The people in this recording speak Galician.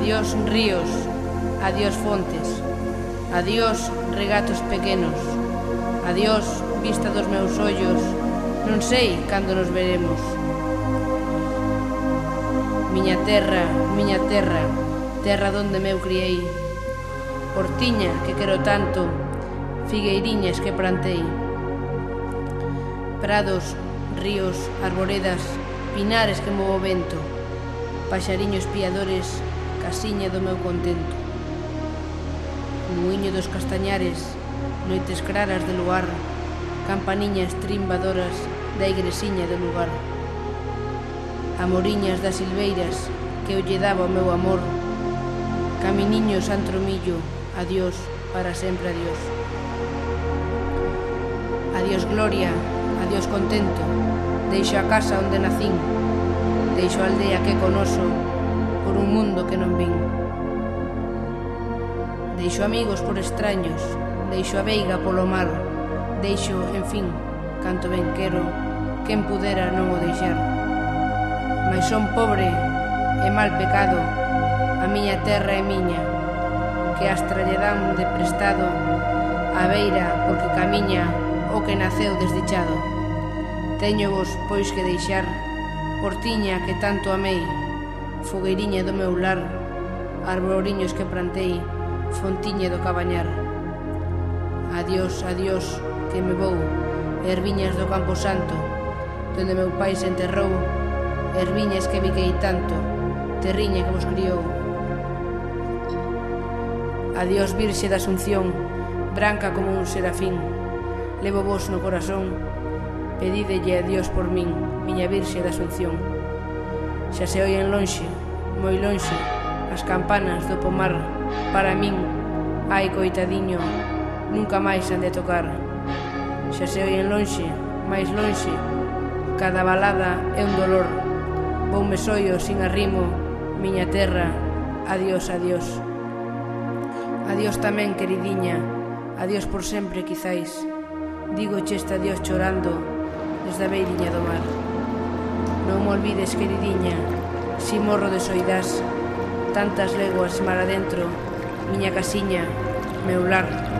Adiós ríos, adiós fontes, adiós regatos pequenos, adiós vista dos meus ollos, non sei cando nos veremos. Miña terra, miña terra, terra donde meu criei, Hortiña que quero tanto, figueiriñas que plantei. Prados, ríos, arboredas, pinares que movo vento, paxariños piadores, casiña do meu contento. Muiño dos castañares, noites claras de luar, campaniñas trimbadoras da igresiña do lugar. Amoriñas das silveiras que eu lle daba o meu amor. Caminiño santromillo, adiós, para sempre adiós. Adiós gloria, adiós contento, deixo a casa onde nacín, deixo a aldea que conoso, por un mundo que non vin. Deixo amigos por extraños, deixo a veiga polo mar, deixo, en fin, canto ben quero, quen pudera non o deixar. Mas son pobre e mal pecado, a miña terra é miña, que as tralledan de prestado a beira porque camiña o que naceu desdichado. Teño vos, pois, que deixar, portiña que tanto amei, fogueiriña do meu lar, arboriños que plantei, fontiña do cabañar. Adiós, adiós, que me vou, erviñas do campo santo, donde meu pai se enterrou, erviñas que viquei tanto, terriña que vos criou. Adiós, virxe da Asunción, branca como un serafín, levo vos no corazón, pedídelle a Dios por min, miña virxe da Asunción. Xa se oien lonxe, moi lonxe, as campanas do pomar, para min, ai coitadiño, nunca máis han de tocar. Xa se oien lonxe, máis lonxe, cada balada é un dolor. Vou me soio sin arrimo, miña terra, adiós, adiós. Adiós tamén, queridiña, adiós por sempre, quizáis. Digo chesta adiós chorando, desde a beiriña do mar. Non me olvides, queridiña, si morro de soidás, tantas leguas mar adentro, miña casiña, meu lar.